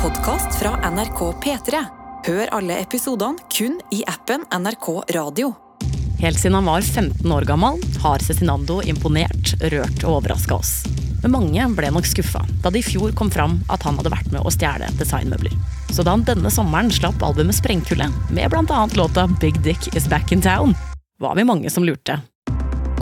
podkast fra NRK P3. Hør alle episodene kun i appen NRK Radio. Helt siden han var 15 år gammel, har Cezinando imponert, rørt og overraska oss. Men mange ble nok skuffa da det i fjor kom fram at han hadde vært med å stjele designmøbler. Så da han denne sommeren slapp albumet Sprengkulde, med bl.a. låta Big Dick Is Back In Town, var vi mange som lurte.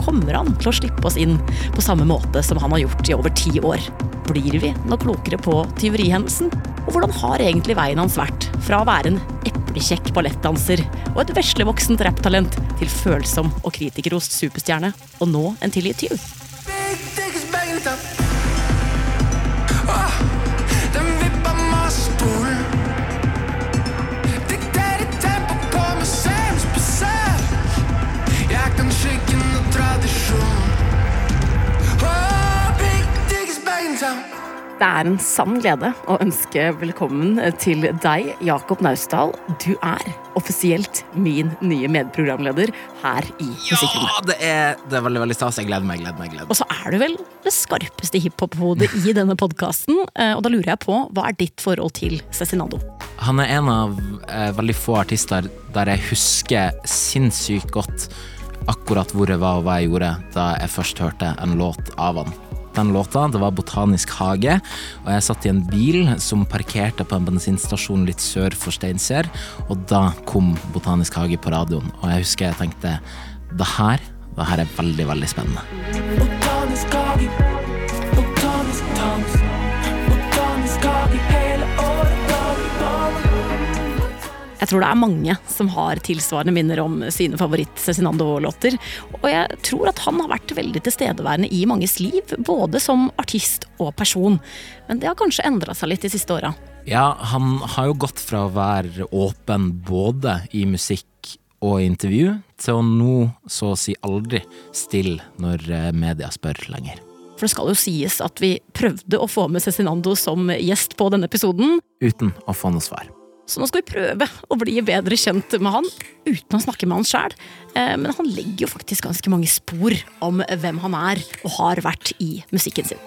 Kommer han til å slippe oss inn på samme måte som han har gjort i over ti år? Blir vi noe klokere på tyverihendelsen? Og hvordan har egentlig veien hans vært fra å være en eplekjekk ballettdanser og et veslevoksent rapptalent til følsom og kritikerrost superstjerne, og nå en tilgitt tyv? Tradisjon. Åh, big dick is back in town. Det er en sann glede å ønske velkommen til deg, Jakob Naustdal. Du er offisielt min nye medprogramleder her i Musikkrommet. Ja, det er, det er veldig veldig stas. Jeg gleder meg. gleder meg, gleder meg. Og så er du vel det skarpeste hiphop-hodet i denne podkasten. Og da lurer jeg på, hva er ditt forhold til Cezinando? Han er en av eh, veldig få artister der jeg husker sinnssykt godt akkurat hvor jeg var og hva jeg gjorde da jeg først hørte en låt av han. Den låta det var Botanisk hage, og jeg satt i en bil som parkerte på en bensinstasjon litt sør for Steinkjer, og da kom Botanisk hage på radioen, og jeg husker jeg tenkte det her, det her er veldig, veldig spennende. Jeg tror det er mange som har tilsvarende minner om sine favoritt-Cezinando-låter. Og jeg tror at han har vært veldig tilstedeværende i manges liv, både som artist og person. Men det har kanskje endra seg litt de siste åra. Ja, han har jo gått fra å være åpen både i musikk og intervju, til å nå så å si aldri stille når eh, media spør lenger. For det skal jo sies at vi prøvde å få med Cezinando som gjest på denne episoden. Uten å få noe svar. Så nå skal vi prøve å bli bedre kjent med han uten å snakke med han sjæl. Men han legger jo faktisk ganske mange spor om hvem han er og har vært i musikken sin.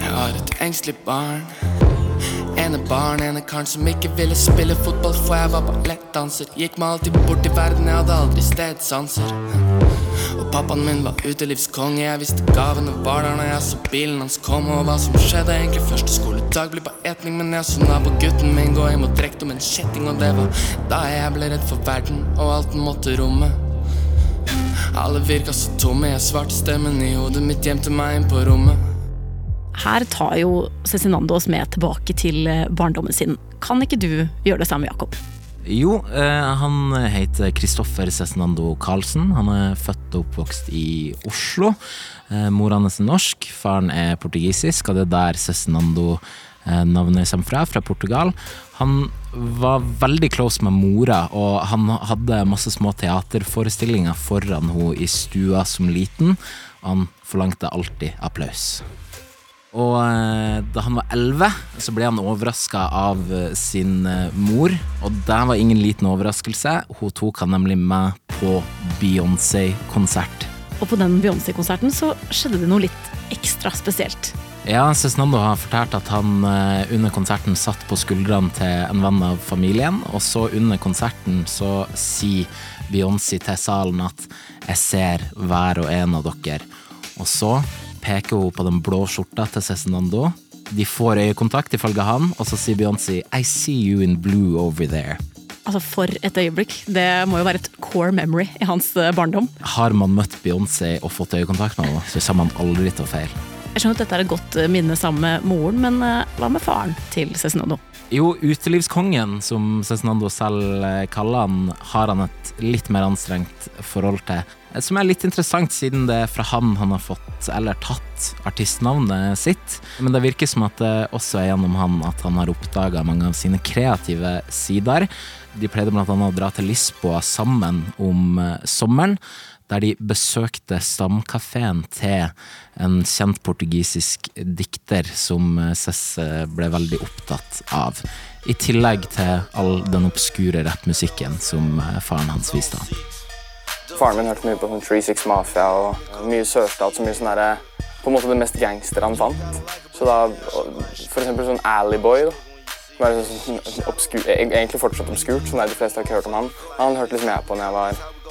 Jeg har et engstelig barn. Ene barn, ene karen som ikke ville spille fotball, for jeg var ballettdanser. Gikk meg alltid bort i verden, jeg hadde aldri stedsanser. Og pappaen min var utelivskonge, jeg visste gavene var der når jeg så bilen hans komme. Og hva som skjedde egentlig første skoledag ble bare etning, men jeg så nabogutten min gå hjem og drikke om en kjetting, og det var da jeg ble redd for verden og alt den måtte romme. Alle virka så tomme, jeg svarte stemmen i hodet mitt hjem til meg inn på rommet. Her tar jo Cezinando oss med tilbake til eh, barndommen sin. Kan ikke du gjøre det samme, Jakob? Jo, eh, han heter Kristoffer Cezinando Karlsen. Han er født og oppvokst i Oslo. Eh, Mor hans er norsk, faren er portugisisk, og det er der Cezinando eh, navnet kommer fra, fra Portugal. Han var veldig close med mora, og han hadde masse små teaterforestillinger foran henne i stua som liten. Han forlangte alltid applaus. Og eh, da han var elleve, så ble han overraska av eh, sin eh, mor. Og det var ingen liten overraskelse. Hun tok han nemlig med på Beyoncé-konsert. Og på den Beyoncé-konserten så skjedde det noe litt ekstra spesielt. Ja, Cezinando har fortalt at han under konserten satt på skuldrene til en venn av familien, og så under konserten så sier Beyoncé til salen at 'jeg ser hver og en av dere'. Og så peker hun på den blå skjorta til Cezinando. De får øyekontakt, ifølge han, og så sier Beyoncé 'I see you in blue over there'. Altså For et øyeblikk. Det må jo være et core memory i hans eh, barndom. Har man møtt Beyoncé og fått øyekontakt med henne, så kommer man aldri til å feile. Jeg skjønner at dette er et godt eh, minne sammen med moren, men eh, hva med faren til Cezinando? Jo, utelivskongen, som Cezinando selv kaller han, har han et litt mer anstrengt forhold til. Eh, Som er litt interessant, siden det er fra han han har fått, eller tatt, artistnavnet sitt. Men det virker som at det også er gjennom han at han har oppdaga mange av sine kreative sider. De pleide blant annet å dra til Lisboa sammen om eh, sommeren der de besøkte stamkafeen til en kjent portugisisk dikter som eh, Cess ble veldig opptatt av. I tillegg til all den obskure rappmusikken som eh, faren hans viste han. Faren min hørte mye på sånn 36 Mafia og mye sørstat, så mye sånn derre På en måte det mest gangster han fant. Så da, for eksempel sånn Alleyboy. Som er liksom sånn obskur, egentlig fortsatt obskurt, som der de fleste har ikke hørt om han. Han hørte liksom jeg på når jeg var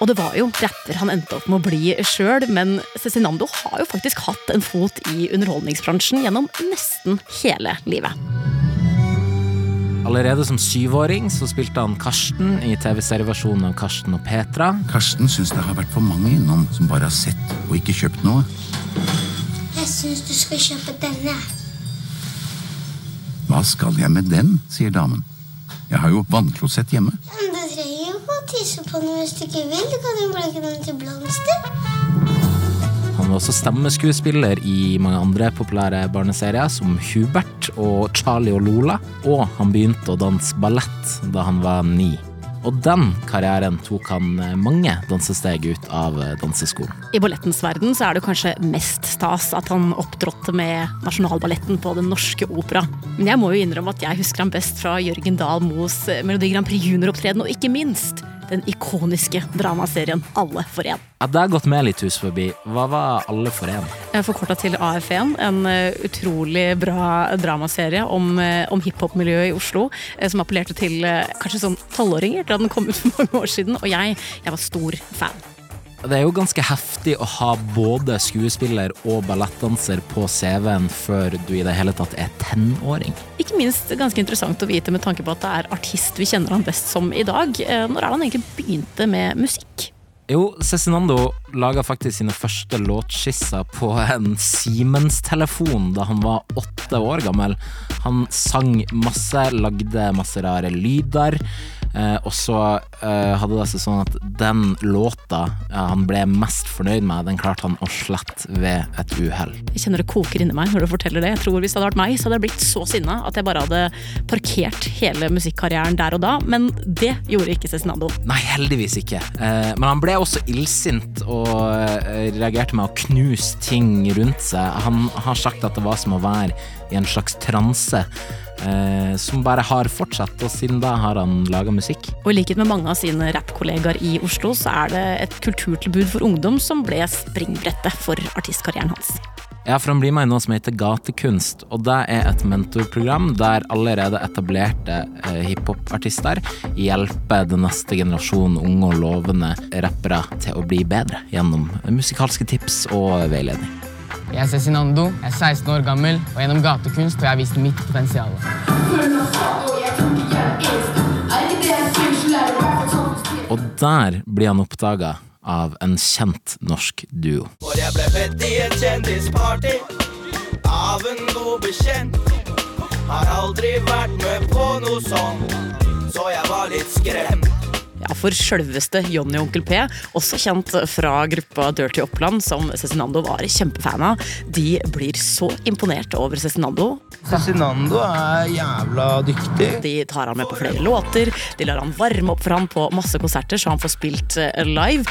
Og det var jo rapper han endte opp med å bli sjøl, men Cezinando har jo faktisk hatt en fot i underholdningsbransjen gjennom nesten hele livet. Allerede som syvåring så spilte han Karsten i TV-serieversjonen av Karsten og Petra. Karsten syns det har vært for mange innom som bare har sett og ikke kjøpt noe. Jeg syns du skal kjøpe denne. Hva skal jeg med den, sier damen. Jeg har jo vannklosett hjemme. Men du trenger jo ikke å tisse på den hvis du ikke vil. Du kan jo bruke den til blomster. Han var også stemmeskuespiller i mange andre populære barneserier, som Hubert og Charlie og Lola. Og han begynte å danse ballett da han var ni. Og den karrieren tok han mange dansesteg ut av danseskolen. I ballettens verden så er det kanskje mest stas at han opptrådte med Nasjonalballetten på Den Norske Opera. Men jeg må jo innrømme at jeg husker ham best fra Jørgen Dahl Moes Melodi Grand Prix Junior-opptreden, og ikke minst den ikoniske dramaserien Alle for én. Ja, det har gått med litt hus forbi. Hva var Alle for én? Forkorta til AF1. En eh, utrolig bra dramaserie om, eh, om hiphop-miljøet i Oslo. eh, Som appellerte til kanskje sånn tolvåringer da den kom ut for mange år siden. Og jeg, jeg var stor fan. Det er jo ganske heftig å ha både skuespiller og ballettdanser på CV-en før du i det hele tatt er tenåring. Ikke minst ganske interessant å vite med tanke på at det er artist vi kjenner han best som i dag. Eh, Når er han egentlig begynte med musikk? Jo, Cezinando laga faktisk sine første låtskisser på en Siemens-telefon da han var åtte år gammel. Han sang masse, lagde masse rare lyder. Eh, og så eh, hadde det seg sånn at den låta ja, han ble mest fornøyd med, den klarte han å slette ved et uhell. Jeg kjenner det koker inni meg når du forteller det. Jeg tror Hvis det hadde vært meg, så hadde jeg blitt så sinna at jeg bare hadde parkert hele musikkarrieren der og da. Men det gjorde ikke Cezinando. Nei, heldigvis ikke. Eh, men han ble også illsint og eh, reagerte med å knuse ting rundt seg. Han har sagt at det var som å være i en slags transe. Eh, som bare har fortsatt, og siden da har han laga musikk. Og i likhet med mange av sine rappkollegaer i Oslo, så er det et kulturtilbud for ungdom som ble springbrettet for artistkarrieren hans. Ja, for han blir med i noe som heter Gatekunst, og det er et mentorprogram der allerede etablerte eh, hiphopartister hjelper den neste generasjonen unge og lovende rappere til å bli bedre gjennom musikalske tips og veiledning. Jeg er Cezinando, jeg er 16 år gammel, og gjennom gatekunst har jeg vist mitt potensial. Og der blir han oppdaga av en kjent norsk duo. For jeg ble bedt i et kjendisparty av en god bekjent. Har aldri vært med på noe sånt, så jeg var litt skremt. Ja, For sjølveste Johnny og Onkel P, også kjent fra gruppa Dirty Oppland, som Cezinando var kjempefan av, de blir så imponert over Cezinando. Cezinando er jævla dyktig. De tar han med på flere låter, de lar han varme opp for han på masse konserter, så han får spilt live.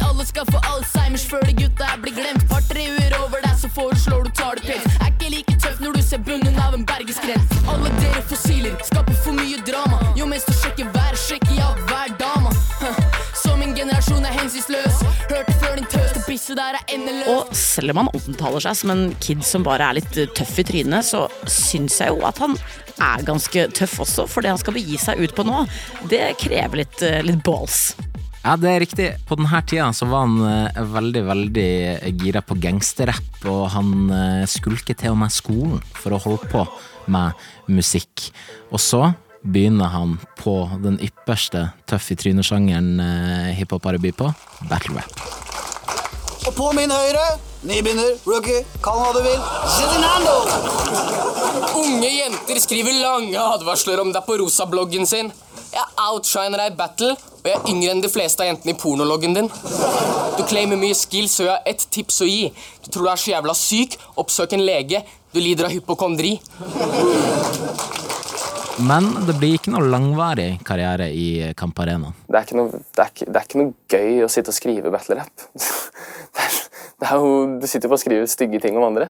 Alle skal få Alzheimers før de gutta blir glemt. Par tre uer over deg, så foreslår du tar det pent. Er ikke like tøff når du ser bunnen av en bergeskrent. Alle dere fossiler skaper for mye drama. Jo mens du sjekker hver, sjekker jeg hver dama. Så min generasjon er hensynsløs. Hørte før din tøste bisse der er endeløs. Og selv om han omtaler seg som en kid som bare er litt eh, tøff i trynet, så syns jeg jo at han er ganske tøff også, for det han skal begi seg ut på nå, det krever litt, eh, litt balls. Ja, det er riktig. På denne tida så var han eh, veldig, veldig gira på gangsterrapp, og han eh, skulket til og med skolen for å holde på med musikk. Og så begynner han på den ypperste tøff i trynet-sjangeren eh, hiphop har å by på, battle rap. Og på min høyre, nybegynner, rookie, kall hva du vil, Zedinando! Unge jenter skriver lange advarsler om deg på rosa-bloggen sin. Jeg outshiner deg i battle, og jeg er yngre enn de fleste av jentene i pornologgen din. Du claimer mye skills, og jeg har ett tips å gi. Du tror du er så jævla syk, oppsøk en lege. Du lider av hypokondri. Men det blir ikke noe langvarig karriere i Kamp Arena. Det er, ikke noe, det, er ikke, det er ikke noe gøy å sitte og skrive battle-rap. Er- er du sitter jo og skriver stygge ting om andre.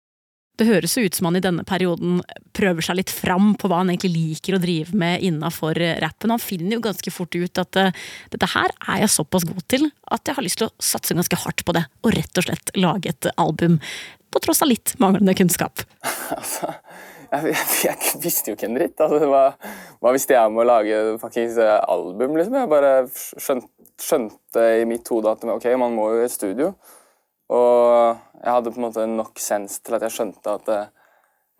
Det høres jo ut som han i denne perioden prøver seg litt fram på hva han egentlig liker å drive med innafor rappen. Han finner jo ganske fort ut at eh, dette her er jeg såpass god til at jeg har lyst til å satse ganske hardt på det, og rett og slett lage et album. På tross av litt manglende kunnskap. Altså, jeg, jeg, visste jo ikke en dritt. Altså, hva, hva visste jeg om å lage fuckings eh, album, liksom? Jeg bare skjønte, skjønte i mitt hode at ok, man må jo i studio. Og jeg hadde på en måte nok sens til at jeg skjønte at eh,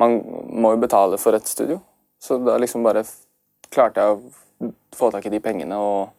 man må jo betale for et studio. Så da liksom bare klarte jeg å få tak i de pengene og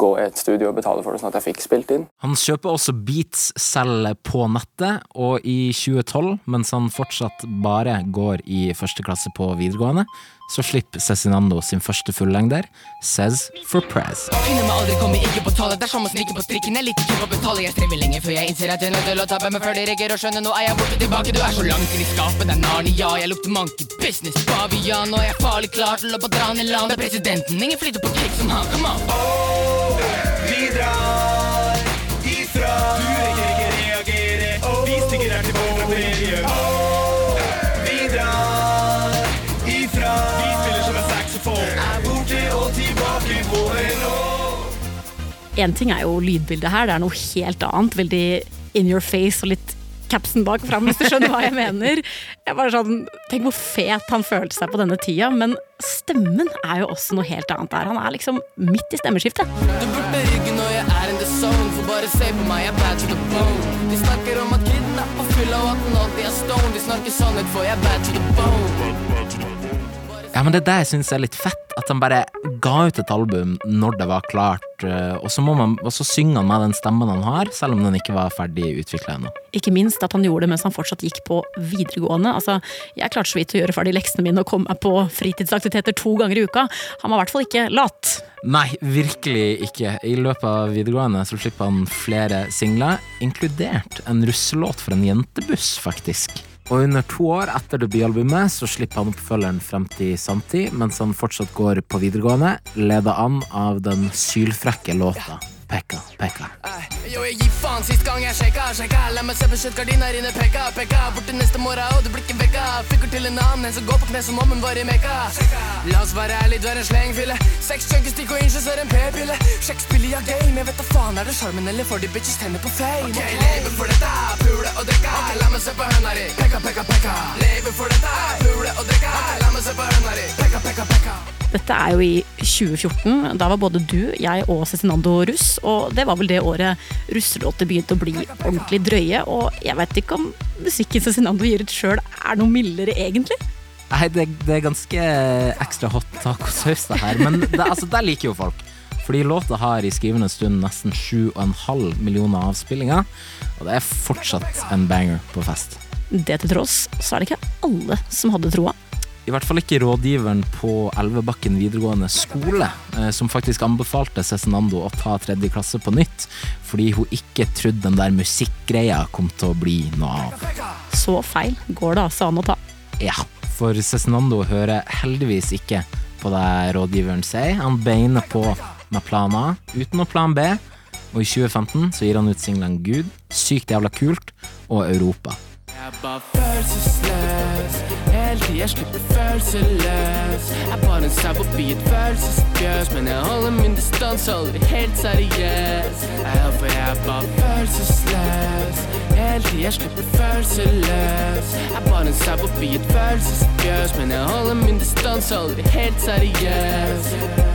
gå i et studio og betale for det, sånn at jeg fikk spilt inn. Han kjøper også beats selv på nettet, og i 2012, mens han fortsatt bare går i første klasse på videregående, så slipper Cezinando sin første fullengder, Says for Prez. Finner meg aldri, kommer ikke på tallet. Det som på strikken. Jeg liker ikke å betale. Jeg strever lenge før jeg innser at jeg er nødt til å tape meg før det rekker å skjønne. Nå er jeg borte tilbake. Du er så langt inn i skapet. Det er Narnia. Jeg lukter monkey business. Bavian. Og jeg er farlig klar til å på dra ned land. Det er presidenten. Ingen flyter på kick som han. Come on. Vi drar ifra Du rekker ikke reagere Vi stikker her tilbake fra ferie Én ting er jo lydbildet her, det er noe helt annet. Veldig in your face og litt capsen bak fram, hvis du skjønner hva jeg mener. Jeg bare sånn, Tenk hvor fet han følte seg på denne tida, men stemmen er jo også noe helt annet der. Han er liksom midt i stemmeskiftet. Du burde rygge når jeg er in the zone For bare se på meg, jeg er bad to the bone De snakker om at kidden er på fylla og at den alltid er stone De snakker sannhet for jeg er bad to the bone Ja, men det er det jeg syns er litt fett, at han bare ga ut et album når det var klart, eh, og så, må man, og så synger han med den stemmen han har, selv om den ikke var ferdig utvikla ennå. Ikke minst at han gjorde det mens han fortsatt gikk på videregående. Altså, Jeg klarte så vidt å gjøre ferdig leksene mine og komme meg på fritidsaktiviteter to ganger i uka. Han var i hvert fall ikke lat. Nei, virkelig ikke. I løpet av videregående så slipper han flere singler, inkludert en russelåt for en jentebuss, faktisk. Og under to år etter debutalbumet så slipper han oppfølgeren frem til samtid, mens han fortsatt går på videregående, leda an av den sylfrekke låta Pekka, Pekka. Yo, jeg gir faen sist gang jeg sjekka, sjekka La meg se på kjøttgardina inne, pekka, pekka. Bort til neste morgen, og du blir ikke vekka Fikker til en annen, en som går på kne som om hun var i mekka. La oss være ærlig, du er en slengfille. Seks chunky stikk og inches er en p-pille. Sjekk spillet, ja game, jeg vet da faen Er det sjarmen eller får de bitches tenner på fame? Ok, leve for dette, pule og drikke. Okay, la meg se på høna di. Pekka, pekka, pekka. Leve for dette, pule og drikke. Okay, la meg se på høna di. Pekka, pekka, pekka Dette er jo i 2014. Da var både du, jeg og Cezinando russ, og det var vel det året russelåter begynte å bli ordentlig drøye. Og jeg vet ikke om musikken Cezinando gir ut sjøl er noe mildere, egentlig. Nei, det, det er ganske ekstra hot tacosaus, det her, men det, altså, det liker jo folk. Fordi låta har i skrivende stund nesten 7,5 millioner avspillinger, og det er fortsatt en banger på fest. Det til tross så er det ikke alle som hadde troa. I hvert fall ikke rådgiveren på Elvebakken videregående skole, eh, som faktisk anbefalte Cezinando å ta tredje klasse på nytt, fordi hun ikke trodde den der musikkgreia kom til å bli noe av. Så feil går det altså an å ta. Ja, for Cezinando hører heldigvis ikke på det rådgiveren sier. Han beiner på med plan A uten noe plan B, og i 2015 så gir han ut singelen Gud, Sykt jævla kult og Europa. Jeg er bare følelsesløs Helt til jeg slipper følelseløs Jeg er bare en sau forbi et følelsesfjøs Men jeg holder min distanse, aldri helt seriøs. Jeg er for jeg er bare følelsesløs. Helt til jeg slipper følelseløs Jeg er bare en sau forbi et følelsesfjøs Men jeg holder min distanse, aldri helt seriøs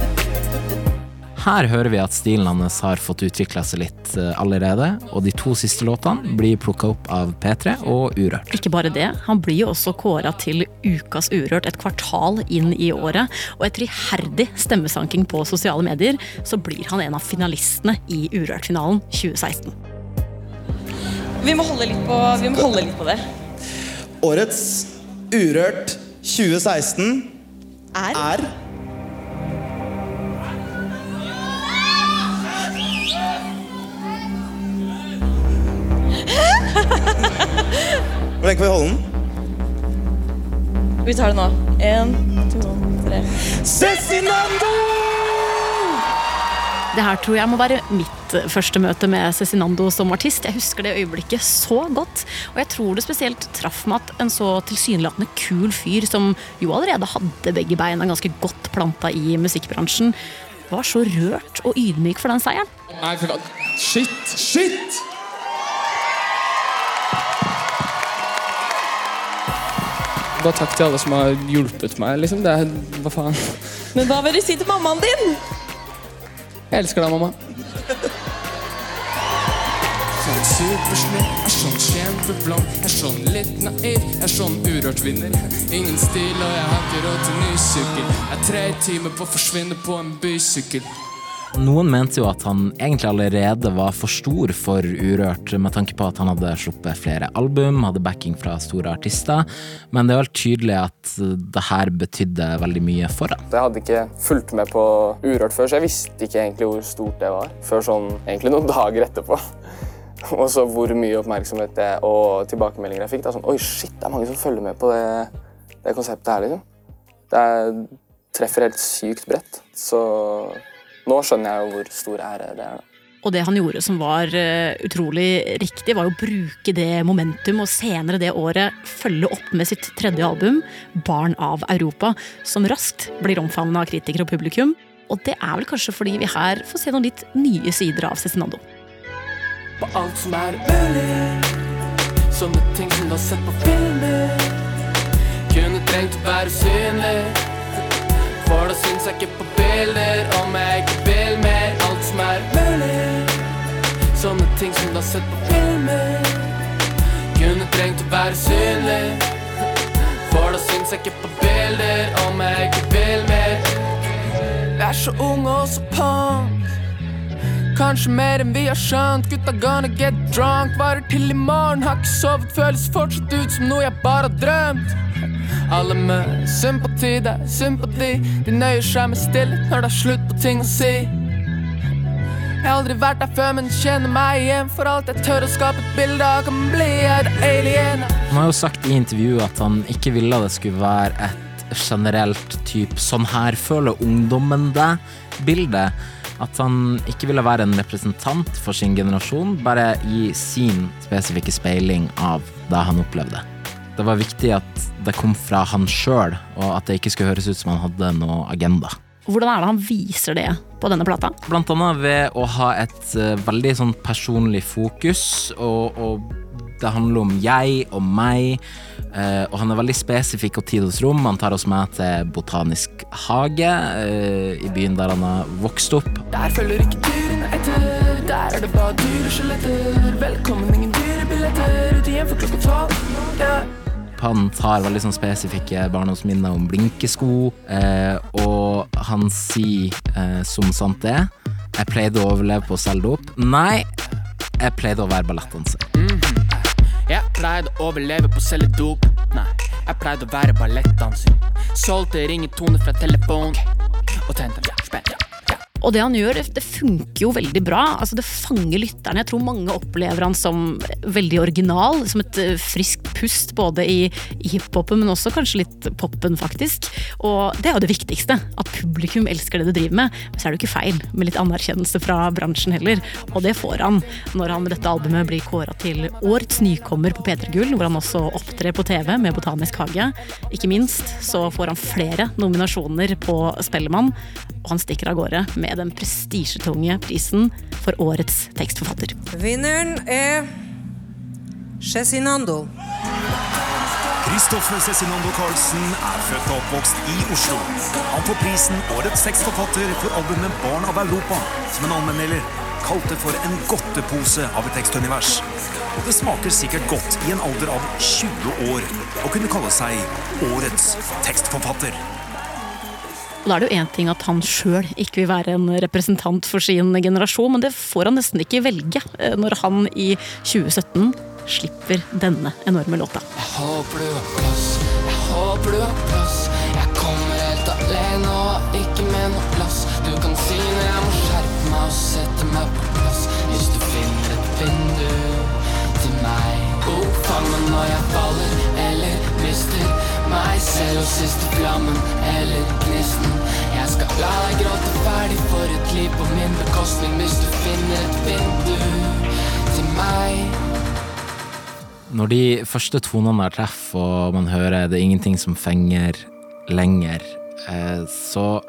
Her hører vi at stilen hans har fått utvikla seg litt eh, allerede, og de to siste låtene blir plukka opp av P3 og Urørt. Ikke bare det, han blir jo også kåra til Ukas Urørt et kvartal inn i året. Og etter iherdig stemmesanking på sosiale medier, så blir han en av finalistene i Urørt-finalen 2016. Vi må holde litt på, vi må holde litt på det. Årets Urørt 2016 Er? er Hvor lenge kan vi holde den? Vi tar det nå. Én, to, tre. Cezinando! Det her tror jeg må være mitt første møte med Cezinando som artist. Jeg husker det øyeblikket så godt. Og jeg tror det spesielt traff meg at en så tilsynelatende kul fyr, som jo allerede hadde begge beina ganske godt planta i musikkbransjen, var så rørt og ydmyk for den seieren. Nei, for faen. Shit! Shit! Bare takk til alle som har hjulpet meg, liksom. Det er, hva faen. Men hva vil du si til mammaen din? Jeg elsker deg, mamma. Sånn supersnill, er sånn kjempeblond, er sånn litt naiv, er sånn urørt vinner. Ingen stil, og jeg har ikke råd til ny sykkel. Er tre timer på å forsvinne på en bysykkel. Noen mente jo at han egentlig allerede var for stor for Urørt, med tanke på at han hadde sluppet flere album, hadde backing fra store artister, men det er vel tydelig at det her betydde veldig mye for han. Jeg hadde ikke fulgt med på Urørt før, så jeg visste ikke egentlig hvor stort det var. Før sånn egentlig noen dager etterpå. Og så hvor mye oppmerksomhet det og tilbakemeldinger jeg fikk. Da. Sånn, Oi, shit, det er mange som følger med på det, det konseptet her, liksom. Det er, treffer helt sykt bredt. Så nå skjønner jeg jo hvor stor ære det er. da. Og det han gjorde som var eh, utrolig riktig, var å bruke det momentum og senere det året følge opp med sitt tredje album, 'Barn av Europa', som raskt blir omfavna av kritikere og publikum. Og det er vel kanskje fordi vi her får se noen litt nye sider av Cezinando. På alt som er mulig. Sånne ting som du har sett på filmer. Kunne trengt å være synlig. For da syns jeg ikke på bilder om jeg ting som du har sett på filmer. Kunne trengt å være synlig. For da syns jeg ikke på bilder om jeg ikke vil mer. Jeg er så ung og så punk. Kanskje mer enn vi har skjønt. Gutta gonna get drunk. Varer til i morgen, har ikke sovet. Føles fortsatt ut som noe jeg bare har drømt. Alle med sympati, det er sympati. De nøyer seg med stillhet når det er slutt på ting å si. Jeg har aldri vært der før, men kjenner meg igjen for alt jeg tør å skape et bilde av. Kan bli det alien. Han har jo sagt i intervjuet at han ikke ville det skulle være et generelt typ 'sånn her føler ungdommen det'-bilde. At han ikke ville være en representant for sin generasjon, bare gi sin spesifikke speiling av det han opplevde. Det var viktig at det kom fra han sjøl, og at det ikke skulle høres ut som han hadde noe agenda. Hvordan er det han viser det på denne plata? Blant annet ved å ha et eh, veldig sånn personlig fokus, og, og det handler om jeg og meg. eh, og han er veldig spesifikk og tid hos rom. Han tar oss med til Botanisk hage eh, i byen der han har vokst opp. Der følger ikke dyrene etter. Der er det bare dyreskjeletter. Velkommen, ingen dyrebilletter. ut igjen for klokka tolv. Yeah. Han tar veldig sånn spesifikke barndomsminner om blinkesko, eh, og han sier eh, som sant det er Jeg pleide å overleve på å selge dop. Nei, jeg pleide å være ballettdanser. Jeg pleide å overleve på å selge dop. Nei, jeg pleide å være ballettdanser. Solgte ringetoner fra telefon. Og tente spenn. Og det han gjør, det funker jo veldig bra. Altså Det fanger lytterne. Jeg tror mange opplever han som veldig original. Som et eh, friskt pust både i, i hiphopen, men også kanskje litt popen, faktisk. Og det er jo det viktigste. At publikum elsker det du driver med. Men så er det jo ikke feil med litt anerkjennelse fra bransjen heller. Og det får han når han med dette albumet blir kåra til årets nykommer på P3 Gull, hvor han også opptrer på TV med Botanisk hage. Ikke minst så får han flere nominasjoner på Spellemann, og han stikker av gårde med den prestisjetunge prisen for årets tekstforfatter. Vinneren er Cezinando. Kristoffer Cezinando Carlsen er født og oppvokst i Oslo. Han får prisen Årets tekstforfatter for albumet Barn av Europa, som en allmennmelder kalte for en godtepose av et tekstunivers. Og det smaker sikkert godt i en alder av 20 år å kunne kalle seg Årets tekstforfatter. Og Da er det jo én ting at han sjøl ikke vil være en representant for sin generasjon, men det får han nesten ikke velge eh, når han i 2017 slipper denne enorme låta. Jeg håper du har plass, jeg håper du har plass. Jeg kommer helt alene og ikke med noe plass. Du kan si når jeg må skjerpe meg og sette meg på plass. Hvis du finner et vindu til meg. Oh, fang meg når jeg faller eller mister meg selv. og siste flammen la deg gråte ferdig for et liv på min bekostning hvis du finner et vindu til meg. Når de første tonene er treff, og man hører det er ingenting som fenger lenger, eh, så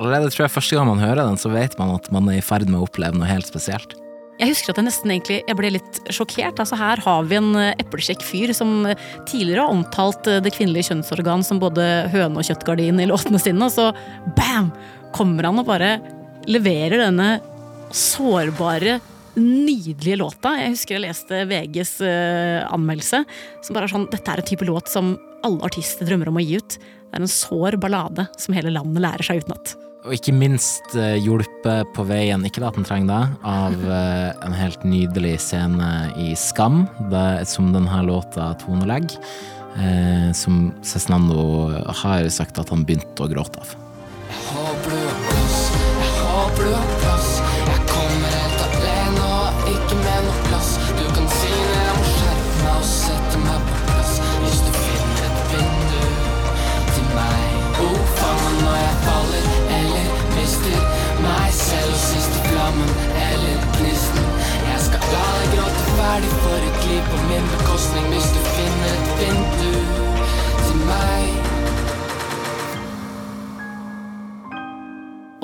allerede tror jeg første gang man hører den, så vet man at man er i ferd med å oppleve noe helt spesielt. Jeg husker at jeg nesten egentlig jeg ble litt sjokkert. Altså Her har vi en eh, eplekjekk fyr som tidligere har omtalt eh, det kvinnelige kjønnsorgan som både høne og kjøttgardin i låtene sine, og så bam! Kommer han og bare leverer denne sårbare, nydelige låta. Jeg husker jeg leste VGs anmeldelse. Som bare er sånn, Dette er en type låt som alle artister drømmer om å gi ut. Det er en sår ballade som hele landet lærer seg utenat. Og ikke minst uh, hjulpet på veien, ikke at den trenger det, av uh, en helt nydelig scene i Skam, det, som denne låta tonelegger. eh, som Cezinando har sagt at han begynte å gråte av. Jeg har blød plass, jeg har blød plass.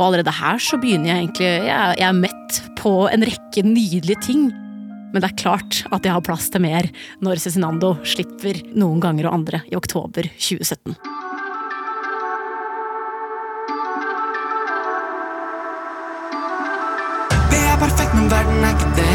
Og allerede her så begynner jeg egentlig Jeg, jeg er mett på en rekke nydelige ting. Men det er klart at jeg har plass til mer når Cezinando slipper Noen ganger og andre i oktober 2017. Det er perfekt, men verden er ikke det.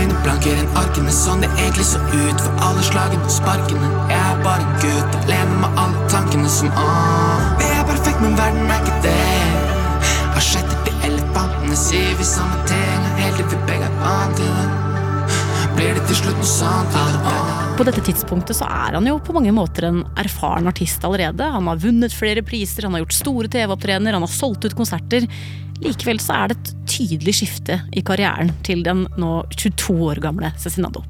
Øyne blankere enn arkene, sånn det egentlig så ut. For alle slagene og sparkene. Jeg er bare en gutt, alene med alle tankene som ah. Er perfekt, men verden er ikke det. Asjetter til elefantene, sier vi samme ting. Heldig vi begge er vant til det. Blir det til slutt noe sånt? På dette tidspunktet så er han jo på mange måter en erfaren artist allerede. Han har vunnet flere priser, han har gjort store TV-opptredener, han har solgt ut konserter. Likevel så er det et tydelig skifte i karrieren til den nå 22 år gamle Cezinando.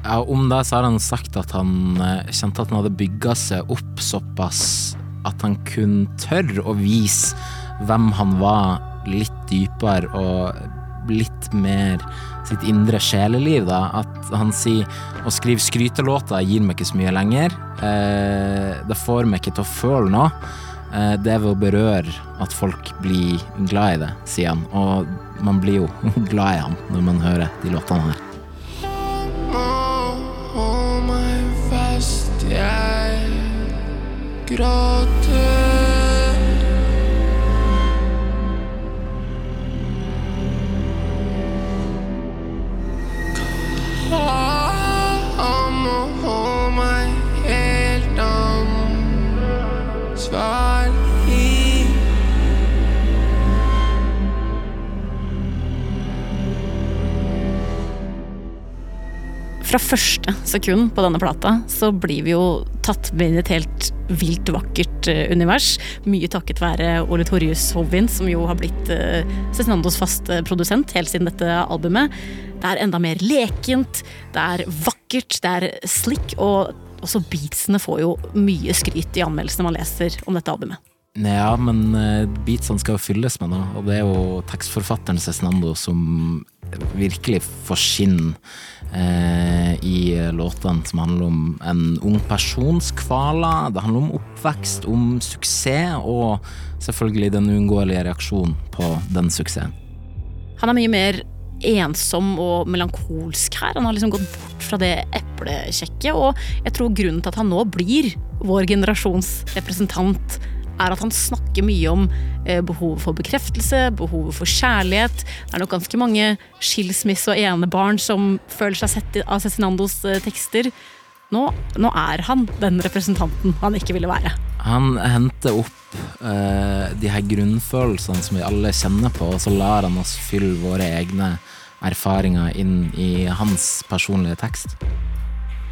Ja, om det så har han sagt at han eh, kjente at han hadde bygga seg opp såpass at han kunne tørre å vise hvem han var litt dypere og litt mer sitt indre sjeleliv. da, At han sier å skrive skrytelåter gir meg ikke så mye lenger. Eh, det får meg ikke til å føle noe. Eh, det er ved å berøre at folk blir glad i det, sier han. Og man blir jo glad i han når man hører de låtene her. Gråter. Fra første sekund på denne plata så blir vi jo tatt med i et helt vilt vakkert eh, univers. Mye takket være Ole Torjus Hovin, som jo har blitt uh, Cezinandos faste produsent helt siden dette albumet. Det er enda mer lekent, det er vakkert, det er slick, og også beatsene får jo mye skryt i anmeldelsene man leser om dette albumet. Ja, men uh, beatsene skal jo fylles med noe, og det er jo tekstforfatteren Cezinando som virkelig får skinn eh, i låtene som handler om en ung persons kvaler. Det handler om oppvekst, om suksess, og selvfølgelig den uunngåelige reaksjonen på den suksessen. Han er mye mer ensom og melankolsk her. Han har liksom gått bort fra det eplekjekket, og jeg tror grunnen til at han nå blir vår generasjons representant, er at han snakker mye om eh, behovet for bekreftelse, behovet for kjærlighet. Det er nok ganske mange skilsmisse- og enebarn som føler seg sett av Cezinandos eh, tekster. Nå, nå er han den representanten han ikke ville være. Han henter opp eh, de her grunnfølelsene som vi alle kjenner på, og så lar han oss fylle våre egne erfaringer inn i hans personlige tekst.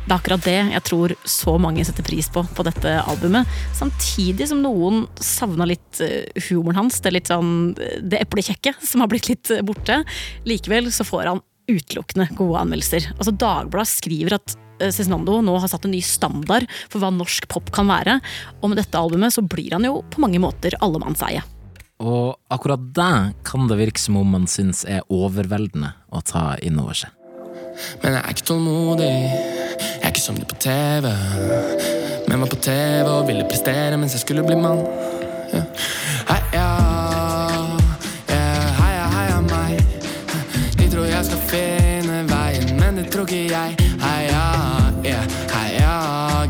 Det er akkurat det jeg tror så mange setter pris på på dette albumet. Samtidig som noen savna litt eh, humoren hans, det litt sånn eh, det eplekjekke som har blitt litt eh, borte. Likevel så får han utelukkende gode anmeldelser. Altså Dagbladet skriver at Cezinando nå har satt en ny standard for hva norsk pop kan være. Og med dette albumet så blir han jo på mange måter allemannseie. Og akkurat det kan det virke som om man syns er overveldende å ta inn over seg. Men jeg er ikke tålmodig, jeg er ikke som de på TV. Men var på TV og ville prestere mens jeg skulle bli mann. Ja. Heia, yeah, heia, heia meg. De tror jeg skal finne veien, men det tror ikke jeg. Heia, yeah, heia,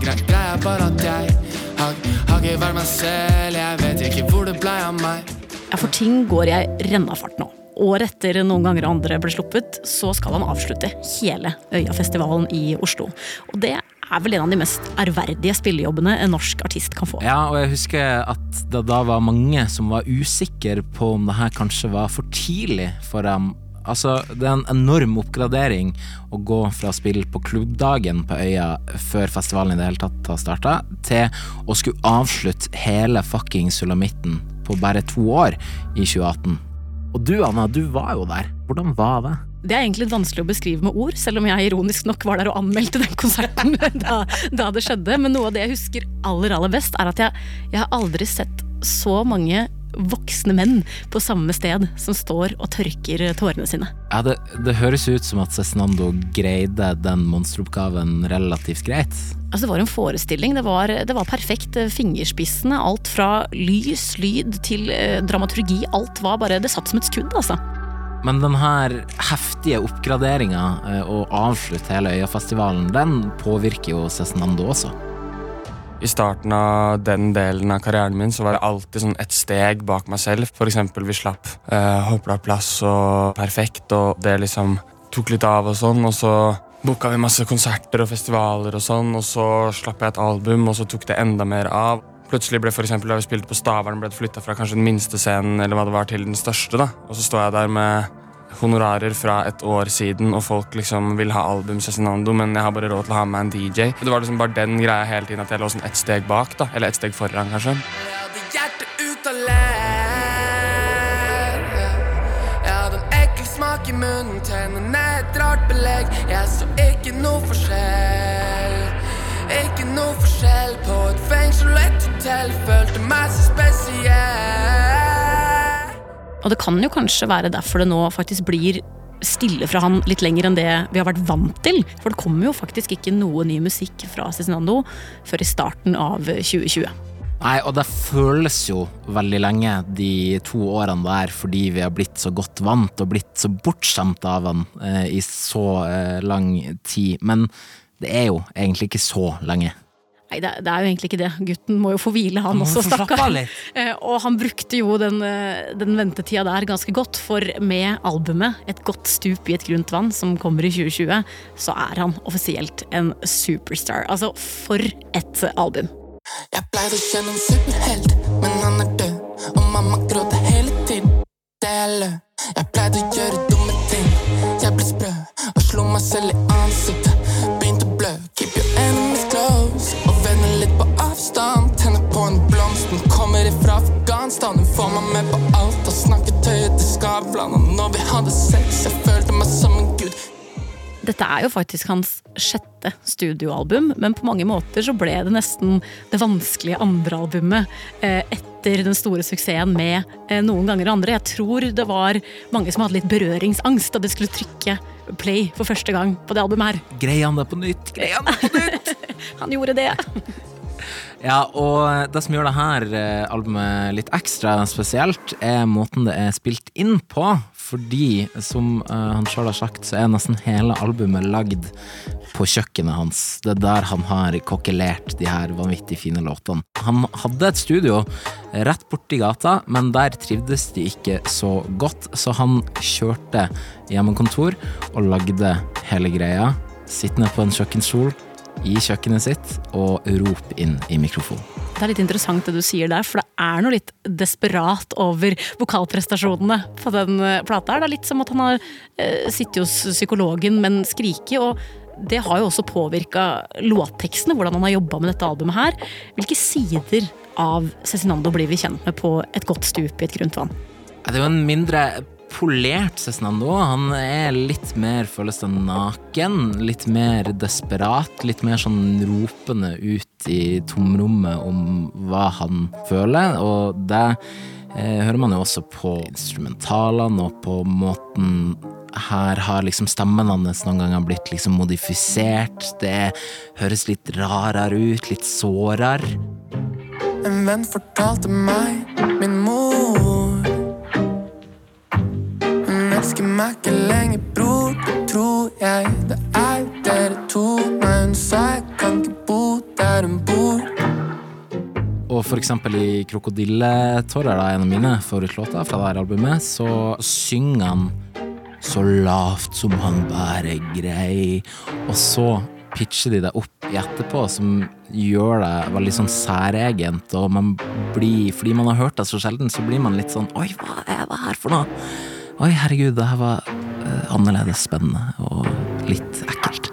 Greit greia bare at jeg har, har ikke vært meg selv. Jeg vet ikke hvor det blei av meg. Ja, for ting går jeg renna fart nå. Året etter noen ganger andre ble sluppet, så skal han avslutte hele Øyafestivalen i Oslo. Og det er vel en av de mest ærverdige spillejobbene en norsk artist kan få. Ja, og jeg husker at det da var mange som var usikre på om det her kanskje var for tidlig for dem. Altså, det er en enorm oppgradering å gå fra å spille på klubbdagen på Øya før festivalen i det hele tatt har starta, til å skulle avslutte hele fucking sulamitten på bare to år i 2018. Og du Anna, du var jo der. Hvordan var det? Det er egentlig vanskelig å beskrive med ord, selv om jeg ironisk nok var der og anmeldte den konserten da, da det skjedde. Men noe av det jeg husker aller, aller best, er at jeg, jeg har aldri sett så mange voksne menn på samme sted som står og tørker tårene sine. Ja, det, det høres ut som at Cezinando greide den monsteroppgaven relativt greit. Altså, det var en forestilling. Det var, det var perfekt. Fingerspissene, alt fra lys, lyd til eh, dramaturgi. Alt var bare Det satt som et skudd, altså. Men den her heftige oppgraderinga eh, og avslutte hele Øyafestivalen, den påvirker jo Cezinando også. I starten av den delen av karrieren min så var det alltid sånn et steg bak meg selv. Eksempel vi slapp eh, Håpla plass og Perfekt, og det liksom tok litt av og sånn. Og så booka vi masse konserter og festivaler og sånn, og så slapp jeg et album, og så tok det enda mer av. Plutselig ble for eksempel, da vi spilte på Stavern, ble det flytta fra kanskje den minste scenen eller hva det var, til den største. da. Og så står jeg der med honorarer fra et år siden, og folk liksom vil ha album Cezinando, men jeg har bare råd til å ha med en DJ. Det var liksom bare den greia hele tiden, at jeg lå sånn ett steg bak, da. Eller ett steg foran, kanskje. Smak i munnen, tennene et rart belegg. Jeg så ikke noe forskjell. Ikke noe forskjell på et fengsel og et hotell. Følte meg så spesiell. Og det kan jo kanskje være derfor det nå faktisk blir stille fra han litt lenger enn det vi har vært vant til. For det kommer jo faktisk ikke noe ny musikk fra Cezinando før i starten av 2020. Nei, og det føles jo veldig lenge, de to årene der, fordi vi har blitt så godt vant og blitt så bortskjemt av han eh, i så eh, lang tid. Men det er jo egentlig ikke så lenge. Nei, det, det, er jo egentlig ikke det. Gutten må jo få hvile, han, han også, stakkar. Eh, og han brukte jo den, eh, den, ventetida der ganske godt, for med albumet 'Et godt stup i et grunt vann', som kommer i 2020, så er han offisielt en superstar. Altså, for et album. Jeg pleide å kjenne en superhelt, men han er død. Og mamma gråter hele tiden. Det er løgn. Jeg pleide å gjøre dumme ting. Jeg ble sprø og slo meg selv i ansiktet. Begynte å blø. Keep your enemies close. Og venner litt på avstand. Tenner på en blomst. Den kommer ifra Afghanistan. Hun får meg med på alt og snakker tøyet til Skavlan. Og når vi hadde sex, jeg følte meg som en gud. Dette er jo faktisk hans sjette studioalbum, men på mange måter så ble det nesten det vanskelige andrealbumet albumet etter den store suksessen med eh, Noen ganger andre. Jeg tror det var mange som hadde litt berøringsangst da de skulle trykke play for første gang på det albumet her. Greier han det på nytt? Greier han det på nytt? han gjorde det. Ja, og det som gjør det her albumet litt ekstra spesielt, er måten det er spilt inn på. Fordi, som uh, han sjøl har sagt, så er nesten hele albumet lagd på kjøkkenet hans. Det er der han har kokkelert de her vanvittig fine låtene. Han hadde et studio rett borti gata, men der trivdes de ikke så godt, så han kjørte hjemmekontor og lagde hele greia. Sittende på en kjøkkenstol i kjøkkenet sitt og rop inn i mikrofonen. Det er litt interessant det du sier der, for det er noe litt desperat over vokalprestasjonene på den plata. Det er litt som at han har eh, sittet hos psykologen, men skriket. og det har jo også påvirka låttekstene, hvordan han har jobba med dette albumet her. Hvilke sider av Cezinando blir vi kjent med på Et godt stup i et grunt vann? Det er jo en mindre polert Cezinando. Han er litt mer, føles det, naken. Litt mer desperat. Litt mer sånn ropende ut i tomrommet om hva han føler. Og det eh, hører man jo også på instrumentalene og på måten her har liksom stemmen hans noen ganger blitt liksom modifisert. Det høres litt rarere ut, litt sårere. En venn fortalte meg min mor elsker meg ikke lenger, bror, tror jeg det er dere to. Nei, hun sa jeg kan ikke bo der hun bor. Og for eksempel i Krokodilletårer, en av mine favorittlåter fra dette albumet, så synger han så lavt som han bare grei, og så pitcher de det opp i etterpå, som gjør det veldig sånn særegent, og man blir, fordi man har hørt det så sjelden, så blir man litt sånn Oi, hva er det her for noe? Oi, herregud, det her var uh, annerledes spennende og litt ekkelt.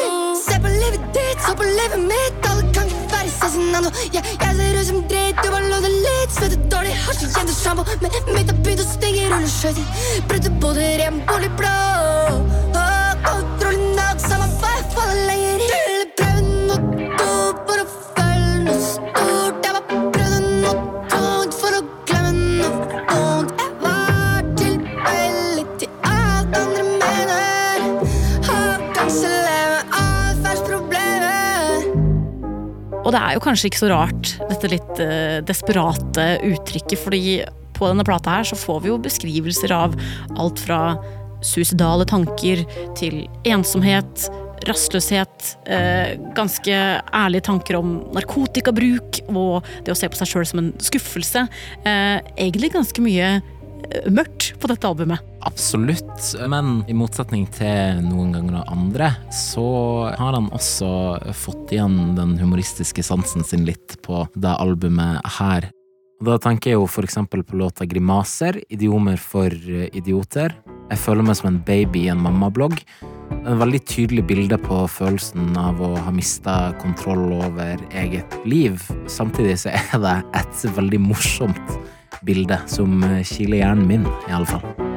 Og. Se på livet ditt, se på livet mitt, være Cezinando. Jeg, jeg ser ut som dritt, du bare lov det litt, svetter dårlig, har så jevnt sjampo. Men mitt har begynt å stinge, ruller skøyter, brudte både rem, bolig blå. Åh, åh, trolig nok, samme Og det er jo kanskje ikke så rart, dette litt eh, desperate uttrykket, fordi på denne plata her så får vi jo beskrivelser av alt fra suicidale tanker til ensomhet, rastløshet, eh, ganske ærlige tanker om narkotikabruk og det å se på seg sjøl som en skuffelse. Eh, egentlig ganske mye eh, mørkt på dette albumet. Absolutt, men i motsetning til noen ganger andre, så har han også fått igjen den humoristiske sansen sin litt på det albumet her. Da tenker jeg jo for eksempel på låta Grimaser, idiomer for idioter. Jeg føler meg som en baby i en mammablogg. En veldig tydelig bilde på følelsen av å ha mista kontroll over eget liv. Samtidig så er det et veldig morsomt bilde som kiler hjernen min, i alle fall.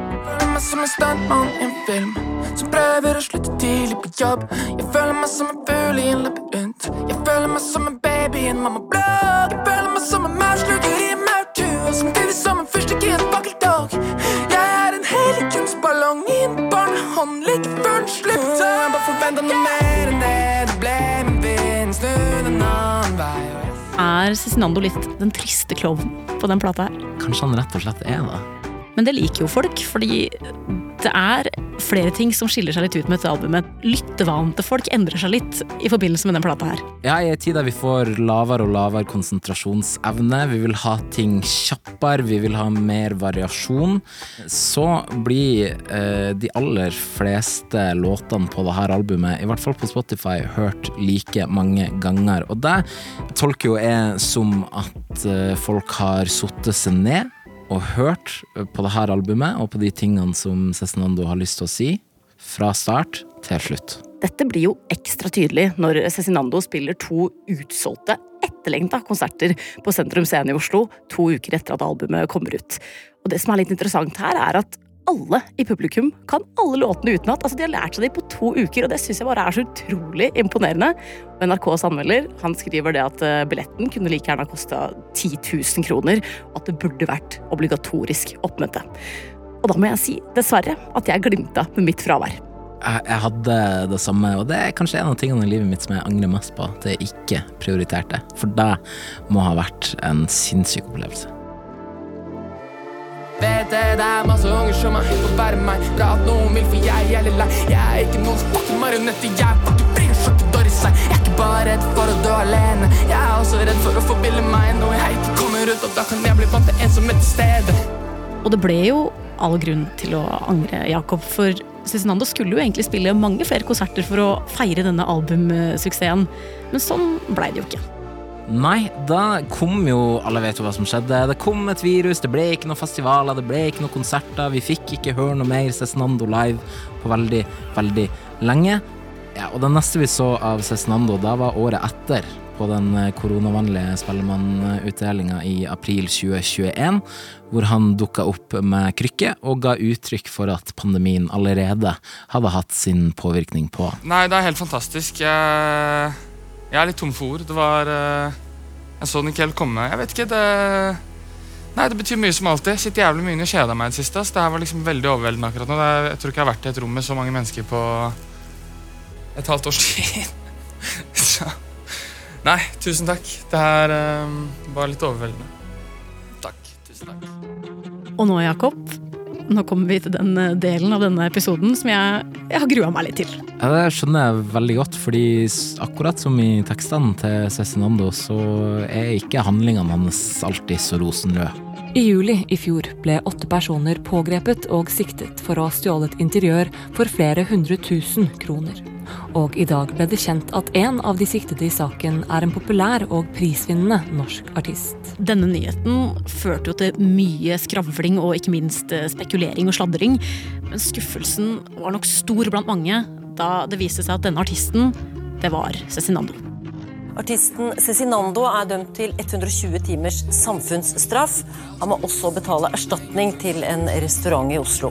Føler meg som en stuntmann i en film Som prøver å slutte tidlig på jobb Jeg føler meg som en fugl i en labyrint Jeg føler meg som en baby i en mamma blogg. Jeg føler meg som en maurslugger i en maurtue samtidig som en fyrstikk i en fakkeltog Jeg er en helig kunstballong i en barnehånd Like før den Så Jeg bare forventa noe mer enn det Det ble min vind Snu den annen vei Er Cezinando litt den triste klovnen på den plata her? Kanskje han rett og slett er det. Men det liker jo folk, fordi det er flere ting som skiller seg litt ut med dette albumet. Lyttevanen til folk endrer seg litt i forbindelse med den plata her. Ja, i en tid der vi får lavere og lavere konsentrasjonsevne, vi vil ha ting kjappere, vi vil ha mer variasjon, så blir eh, de aller fleste låtene på dette albumet, i hvert fall på Spotify, hørt like mange ganger. Og det tolker jo jeg som at eh, folk har satt seg ned og hørt på dette albumet og på de tingene som Cezinando har lyst til å si, fra start til slutt. Dette blir jo ekstra tydelig når Cezinando spiller to utsolgte, etterlengta konserter på Sentrum Scene i Oslo to uker etter at albumet kommer ut. Og det som er litt interessant her, er at alle i publikum kan alle låtene utenat. Altså, de har lært seg det på to uker, og det syns jeg bare er så utrolig imponerende. Og NRKs anmelder han skriver det at eh, billetten kunne like gjerne ha kosta 10 000 kroner, og at det burde vært obligatorisk oppmøte. Og da må jeg si, dessverre, at jeg glimta med mitt fravær. Jeg, jeg hadde det samme, og det er kanskje en av tingene i livet mitt som jeg angrer mest på. At jeg ikke prioriterte. For det må ha vært en sinnssyk opplevelse. Vet det, det er masse unger som er hypp på å være meg. Bra at noen vil, for jeg er litt lei Jeg er ikke noen fucking marionett Jeg er fucking fucking Doris Jeg er ikke bare redd for å dø alene. Jeg er også redd for å forbille meg Noe jeg ikke kommer ut Og da kan jeg bli vant til ensomhet til stede. Og det ble jo all grunn til å angre, Jakob, for Cezinando skulle jo egentlig spille mange flere konserter for å feire denne albumsuksessen, men sånn blei det jo ikke. Nei, da kom jo Alle vet jo hva som skjedde. Det kom et virus, det ble ikke noen festivaler, det ble ikke noen konserter. Vi fikk ikke høre noe mer Cezinando live på veldig, veldig lenge. Ja, og det neste vi så av Cezinando, da var året etter. På den eh, koronavennlige Spellemannutdelinga i april 2021, hvor han dukka opp med krykke og ga uttrykk for at pandemien allerede hadde hatt sin påvirkning på Nei, det er helt fantastisk. Jeg, jeg er litt tom for ord. Det var eh, Jeg så den ikke helt komme. Jeg vet ikke, det Nei, det betyr mye som alltid. Sitter jævlig mye inne og kjeder meg i det siste. ass. Det her var liksom veldig overveldende akkurat nå. Er, jeg tror ikke jeg har vært i et rom med så mange mennesker på et halvt års tid. så Nei, tusen takk. Det her eh, var litt overveldende. Takk. Tusen takk. Og nå, Jakob, nå kommer vi til den eh, delen av denne episoden som jeg, jeg har grua meg litt til. Ja, Det skjønner jeg veldig godt, fordi akkurat som i tekstene til Cezinando, så er ikke handlingene hans alltid så rosenrøde. I juli i fjor ble åtte personer pågrepet og siktet for å ha stjålet interiør for flere hundre tusen kroner. Og i dag ble det kjent at en av de siktede i saken er en populær og prisvinnende norsk artist. Denne nyheten førte jo til mye skravling og ikke minst eh, spekulering og sladring. Men skuffelsen var nok stor blant mange da det viste seg at denne artisten, det var Cezinando. Artisten Cezinando er dømt til 120 timers samfunnsstraff. Han må også betale erstatning til en restaurant i Oslo.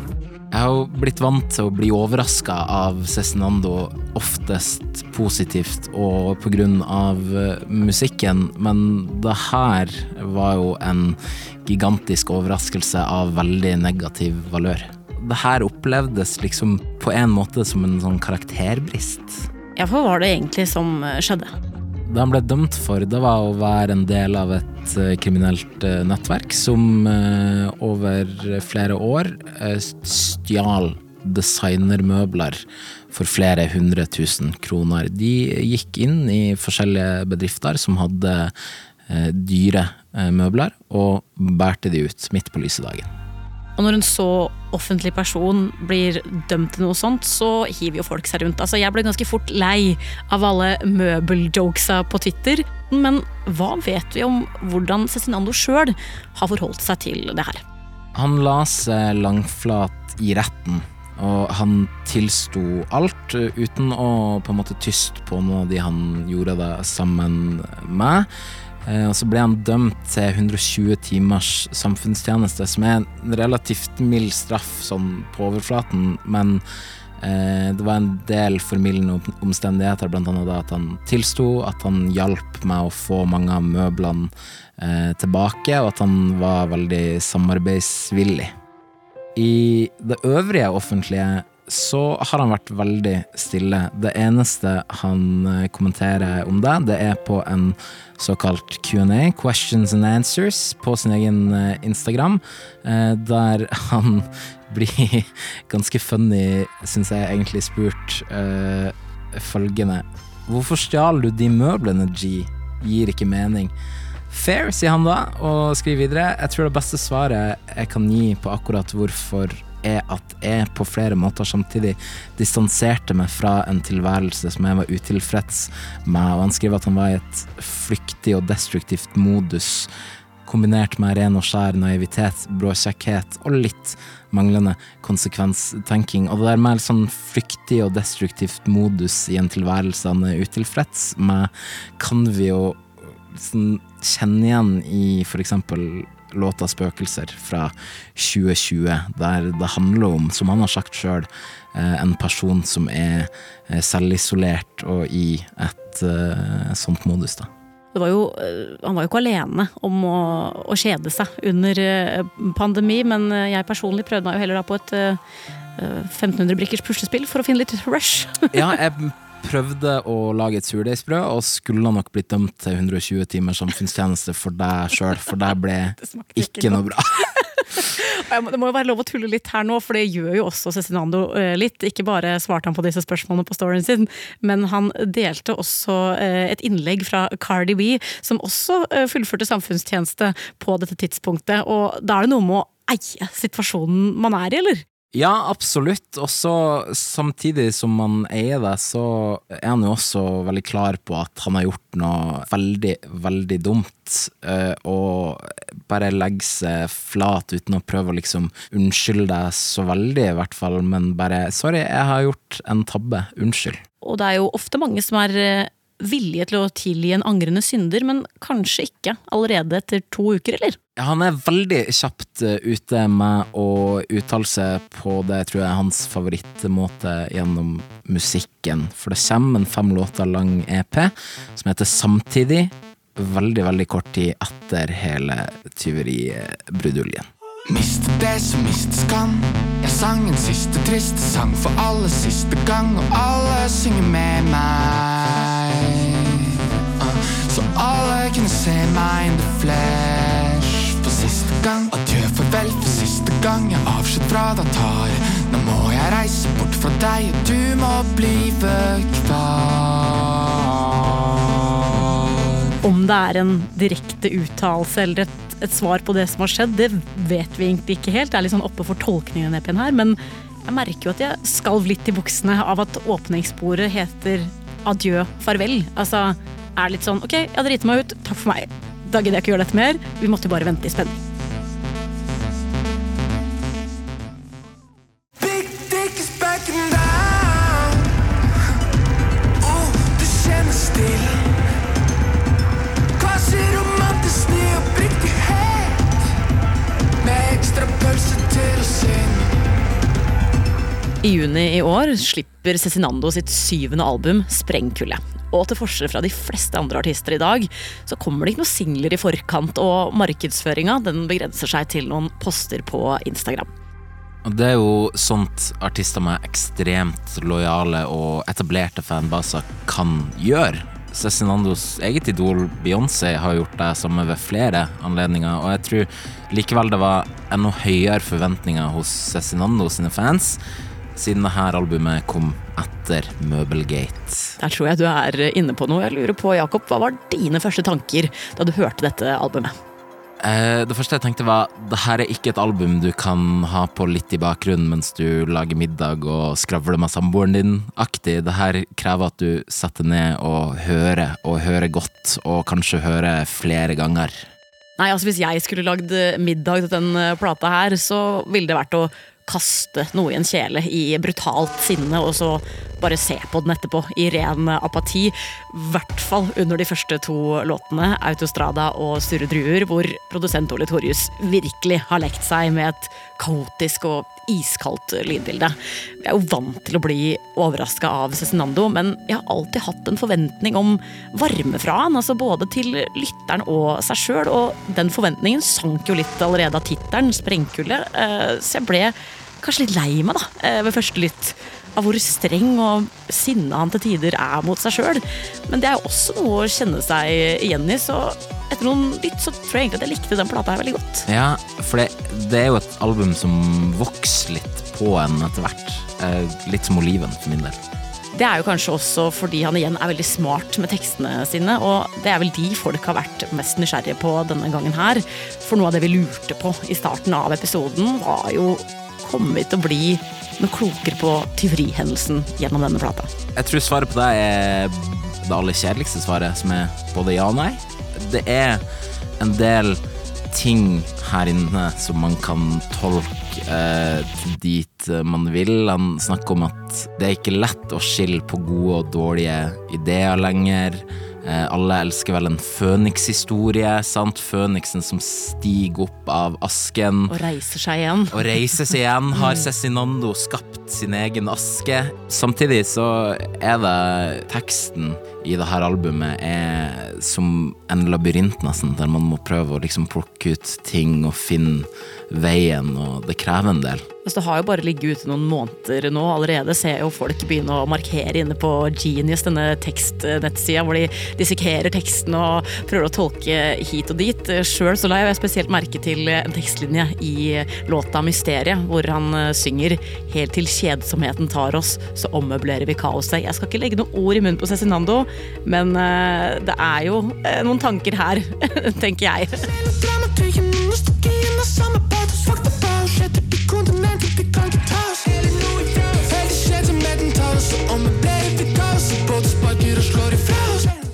Jeg har blitt vant til å bli overraska av Cezinando, oftest positivt og på grunn av eh, musikken, men det her var jo en gigantisk overraskelse av veldig negativ valør. Det her opplevdes liksom på en måte som en sånn karakterbrist. Ja, hva var det egentlig som eh, skjedde? Det han ble dømt for, det var å være en del av et eh, kriminelt eh, nettverk som eh, over flere år stjal designermøbler for flere hundre tusen kroner. De gikk inn i forskjellige bedrifter som hadde dyre møbler, og bærte de ut midt på lyse dagen. Og når en så offentlig person blir dømt til noe sånt, så hiver jo folk seg rundt. Altså, jeg ble ganske fort lei av alle møbeljokesa på Twitter. Men hva vet vi om hvordan Cezinando sjøl har forholdt seg til det her? Han la seg langflat i retten, og han tilsto alt uh, uten å på en måte tyste på noe av de han gjorde det sammen med. Eh, Og så ble han dømt til 120 timers samfunnstjeneste, som er en relativt mild straff sånn på overflaten, men eh, det var en del formildende omstendigheter, annet at han tilsto, at han hjalp med å få mange av møblene eh, tilbake, og at han var veldig samarbeidsvillig. I det øvrige offentlige så har han vært veldig stille. Det eneste han eh, kommenterer om det, det er på en såkalt Q&A, questions and answers, på sin egen eh, Instagram, eh, der han blir ganske funny, syns jeg egentlig, spurt eh, følgende Hvorfor stjal du de møblene, G? Gir ikke mening. Fair, sier han da, og skriver videre. Jeg tror det beste svaret jeg kan gi på akkurat hvorfor er at jeg på flere måter samtidig distanserte meg fra en tilværelse som jeg var utilfreds med, og han skriver at han var i et flyktig og destruktivt modus, kombinert med ren og skjær naivitet, bråkjekkhet og litt manglende konsekvenstenking. Og det der med sånn flyktig og destruktivt modus i en tilværelse han er utilfreds med, kan vi jo sånn, kjenne igjen i for eksempel låta 'Spøkelser' fra 2020, der det handler om, som han har sagt sjøl, en person som er eh, selvisolert og i et eh, sånt modus, da. Det var jo, eh, han var jo ikke alene om å, å kjede seg under eh, pandemi, men eh, jeg personlig prøvde meg jo heller da på et eh, 1500 brikkers puslespill for å finne litt rush. Ja, jeg prøvde å lage et surdeigsbrød, og skulle nok blitt dømt til 120 timers samfunnstjeneste for deg sjøl, for det ble ikke noe bra. Det må jo være lov å tulle litt her nå, for det gjør jo også Cezinando eh, litt. Ikke bare svarte han på disse spørsmålene på storyen sin, men han delte også eh, et innlegg fra Cardi B, som også eh, fullførte samfunnstjeneste på dette tidspunktet. Og da er det noe med å eie situasjonen man er i, eller? Ja, absolutt. Og så samtidig som han eier det, så er han jo også veldig klar på at han har gjort noe veldig, veldig dumt. eh, Og bare legger seg flat uten å prøve å liksom unnskylde deg så veldig, i hvert fall. Men bare 'sorry, jeg har gjort en tabbe. Unnskyld'. Og det er jo ofte mange som er villige til å tilgi en angrende synder, men kanskje ikke allerede etter to uker, eller? Ja, Han er veldig kjapt eh, ute med å uttale seg på det jeg tror er hans favorittmåte gjennom musikken. For det kommer en fem låter lang EP som heter Samtidig, veldig, veldig kort tid etter hele tyveribruduljen. Mist det som mistes kan. Jeg sang en siste triste sang for aller siste gang, og alle synger med meg. Så alle kunne se meg in the flesh for siste gang. Adjø, farvel for siste gang. Jeg avskjed fra deg tar. Nå må jeg reise bort fra deg, og du må bli kvar. Om det er en direkte uttalelse eller et, et svar på det som har skjedd, det vet vi egentlig ikke helt. Det er litt sånn oppe for tolkningen i denne her, men jeg merker jo at jeg skalv litt i buksene av at åpningssporet heter adjø, farvel. Altså er litt sånn ok, jeg har driti meg ut, takk for meg. Da gidder jeg ikke gjøre dette mer. Vi måtte bare vente i spenning. Juni i år slipper Cezinando sitt syvende album, Sprengkulde. Og til forskjell fra de fleste andre artister i dag, så kommer det ikke noen singler i forkant, og markedsføringa den begrenser seg til noen poster på Instagram. Det er jo sånt artister med ekstremt lojale og etablerte fanbaser kan gjøre. Cezinandos eget idol Beyoncé har gjort det samme ved flere anledninger, og jeg tror likevel det var enda høyere forventninger hos Cezinando sine fans, siden dette albumet kom etter Møbelgate. Der tror jeg du er inne på noe. Jeg lurer på, Jakob, hva var dine første tanker da du hørte dette albumet? Eh, det første jeg tenkte var det her er ikke et album du kan ha på litt i bakgrunnen mens du lager middag og skravler med samboeren din aktig. Det her krever at du setter ned og hører, og hører godt, og kanskje hører flere ganger. Nei, altså Hvis jeg skulle lagd middag til den eh, plata her, så ville det vært å kaste noe i en kjele i brutalt sinne, og så bare se på den etterpå i ren apati. I hvert fall under de første to låtene, Autostrada og Sture Druer, hvor produsent Ole Torjus virkelig har lekt seg med et kaotisk og iskaldt lydbilde. Jeg er jo vant til å bli overraska av Cezinando, men jeg har alltid hatt en forventning om varme fra han, altså både til lytteren og seg sjøl, og den forventningen sank jo litt allerede av tittelen, 'Sprengkulde', eh, så jeg ble kanskje litt lei meg da, eh, ved første lytt av hvor streng og sinna han til tider er mot seg sjøl. Men det er jo også noe å kjenne seg igjen i, så etter noen lytt så tror jeg egentlig at jeg likte den plata her veldig godt. Ja, for det, det er jo et album som vokser litt på en etter hvert. Eh, litt som oliven, for min del. Det er jo kanskje også fordi han igjen er veldig smart med tekstene sine, og det er vel de folk har vært mest nysgjerrige på denne gangen her. For noe av det vi lurte på i starten av episoden, var jo kommer vi til å bli noe klokere på tyverihendelsen gjennom denne plata. Jeg tror svaret på det er det aller kjedeligste svaret, som er både ja og nei. Det er en del ting her inne som man kan tolke eh, dit man vil. Han snakker om at det er ikke lett å skille på gode og dårlige ideer lenger. Eh, alle elsker vel en fønikshistorie, sant? Føniksen som stiger opp av asken. Og reiser seg igjen. Og reiser seg igjen. Har Cezinando skapt sin egen aske? Samtidig så er det teksten i det her albumet er som en labyrint, nesten, der man må prøve å liksom plukke ut ting og finne veien, og det krever en del. Altså, det har jo bare ligget ute noen måneder nå. Allerede ser jeg jo folk begynne å markere inne på Genius, denne tekstnettsida, hvor de dissekerer teksten og prøver å tolke hit og dit. Sjøl så la jeg spesielt merke til en tekstlinje i låta 'Mysteriet', hvor han eh, synger 'Helt til kjedsomheten tar oss, så ommøblerer vi kaoset'. Jeg skal ikke legge noen ord i munnen på Cezinando, men eh, det er jo eh, noen tanker her, tenker jeg.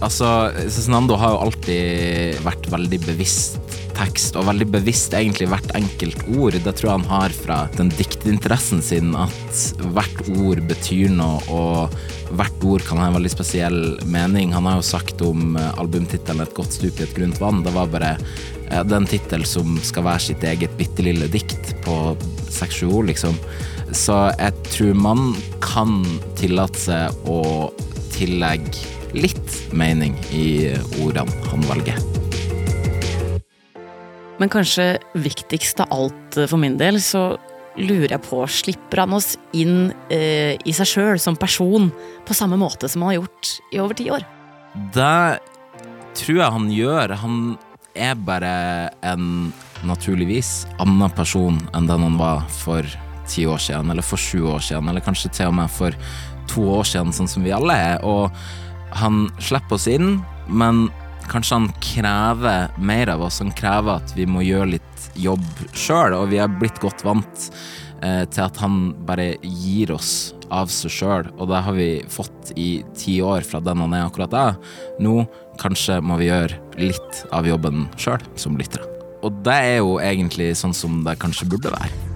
Altså, Cezinando har jo alltid vært veldig bevisst tekst, og veldig bevisst egentlig hvert enkelt ord. Det tror jeg han har fra den diktinteressen sin, at hvert ord betyr noe, og hvert ord kan ha en veldig spesiell mening. Han har jo sagt om eh, albumtittelen 'Et godt stup i et grunt vann'. Det var bare den tittel som skal være sitt eget bitte lille dikt på seks-sju ord, liksom. Så jeg tror man kan tillate seg å tillegge litt mening i ordene han velger. Men kanskje viktigst av alt for min del, så lurer jeg på, slipper han oss inn eh, i seg sjøl som person på samme måte som han har gjort i over ti år? Det tror jeg han gjør. Han er bare en naturligvis annen person enn den han var for ti år siden, eller for sju år siden, eller kanskje til og med for to år siden, sånn som vi alle er. Og han slipper oss inn, men kanskje han krever mer av oss. Han krever at vi må gjøre litt jobb sjøl, og vi er blitt godt vant eh, til at han bare gir oss av seg sjøl, og det har vi fått i ti år fra den han er akkurat da. Nå kanskje må vi gjøre litt av jobben sjøl som lyttere. Og det er jo egentlig sånn som det kanskje burde være.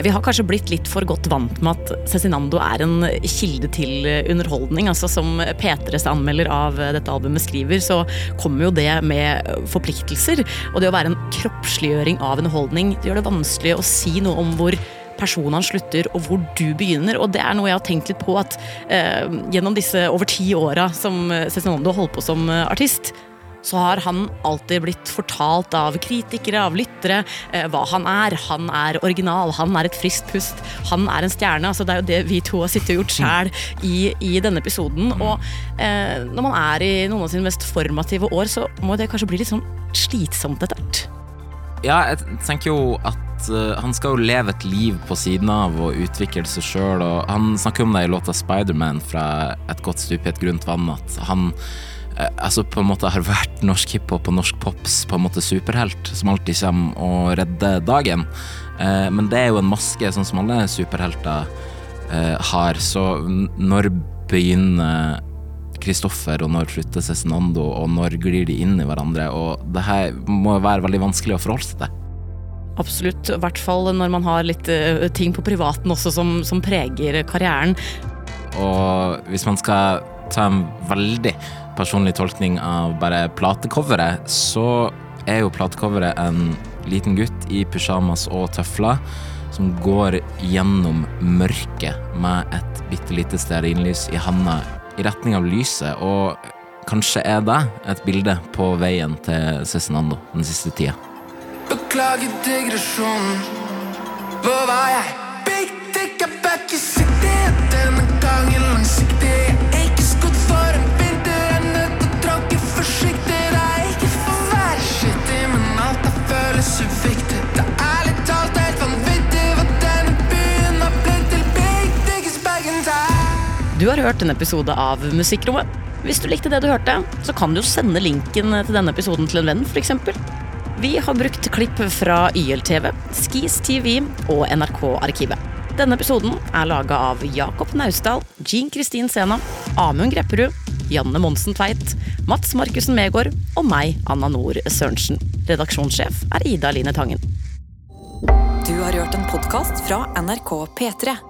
Vi har kanskje blitt litt for godt vant med at Cezinando er en kilde til underholdning. altså Som P3s anmelder av dette albumet skriver, så kommer jo det med forpliktelser. Og det å være en kroppsliggjøring av underholdning det gjør det vanskelig å si noe om hvor personen slutter og hvor du begynner. Og det er noe jeg har tenkt litt på at eh, gjennom disse over ti åra som Cezinando holdt på som artist, så har han alltid blitt fortalt av kritikere, av lyttere, eh, hva han er. Han er original, han er et friskt pust, han er en stjerne. Altså, det er jo det vi to har sittet og gjort sjæl i, i, denne episoden. Og eh, når man er i noen av sine mest formative år, så må det kanskje bli litt sånn slitsomt etter hvert. Ja, jeg tenker jo at uh, han skal jo leve et liv på siden av og utvikle seg sjøl, han snakker om det i låta 'Spiderman' fra Et godt stup i et grunt vann, at han Eh, altså på en måte har vært norsk hiphop og norsk pops på en måte superhelt som alltid kommer og redder dagen. Eh, men det er jo en maske, sånn som alle superhelter eh, har. Så når begynner Kristoffer, og når slutter Cezinando, og når glir de inn i hverandre? Og det her må være veldig vanskelig å forholde seg til. Absolutt, i hvert fall når man har litt ting på privaten også som, som preger karrieren. Og hvis man skal ta en veldig personlig tolkning av bare platecoveret, så er jo platecoveret en liten gutt i pysjamas og tøfler som går gjennom mørket med et bitte lite stearinlys i handa i retning av lyset, og kanskje er det et bilde på veien til Cezinando den siste tida. Beklager digresjonen. Hvor var jeg? Big dick, jeg back i city. Denne gangen langsiktig. Du har hørt en episode av Musikkrommet. Hvis du likte det du hørte, så kan du sende linken til denne episoden til en venn, f.eks. Vi har brukt klipp fra YLTV, Skis TV og NRK-arkivet. Denne episoden er laga av Jakob Naustdal, Jean Kristin Sena, Amund Grepperud, Janne Monsen Tveit, Mats Markussen Megård og meg, Anna Nord Sørensen. Redaksjonssjef er Ida Line Tangen. Du har hørt en podkast fra NRK P3.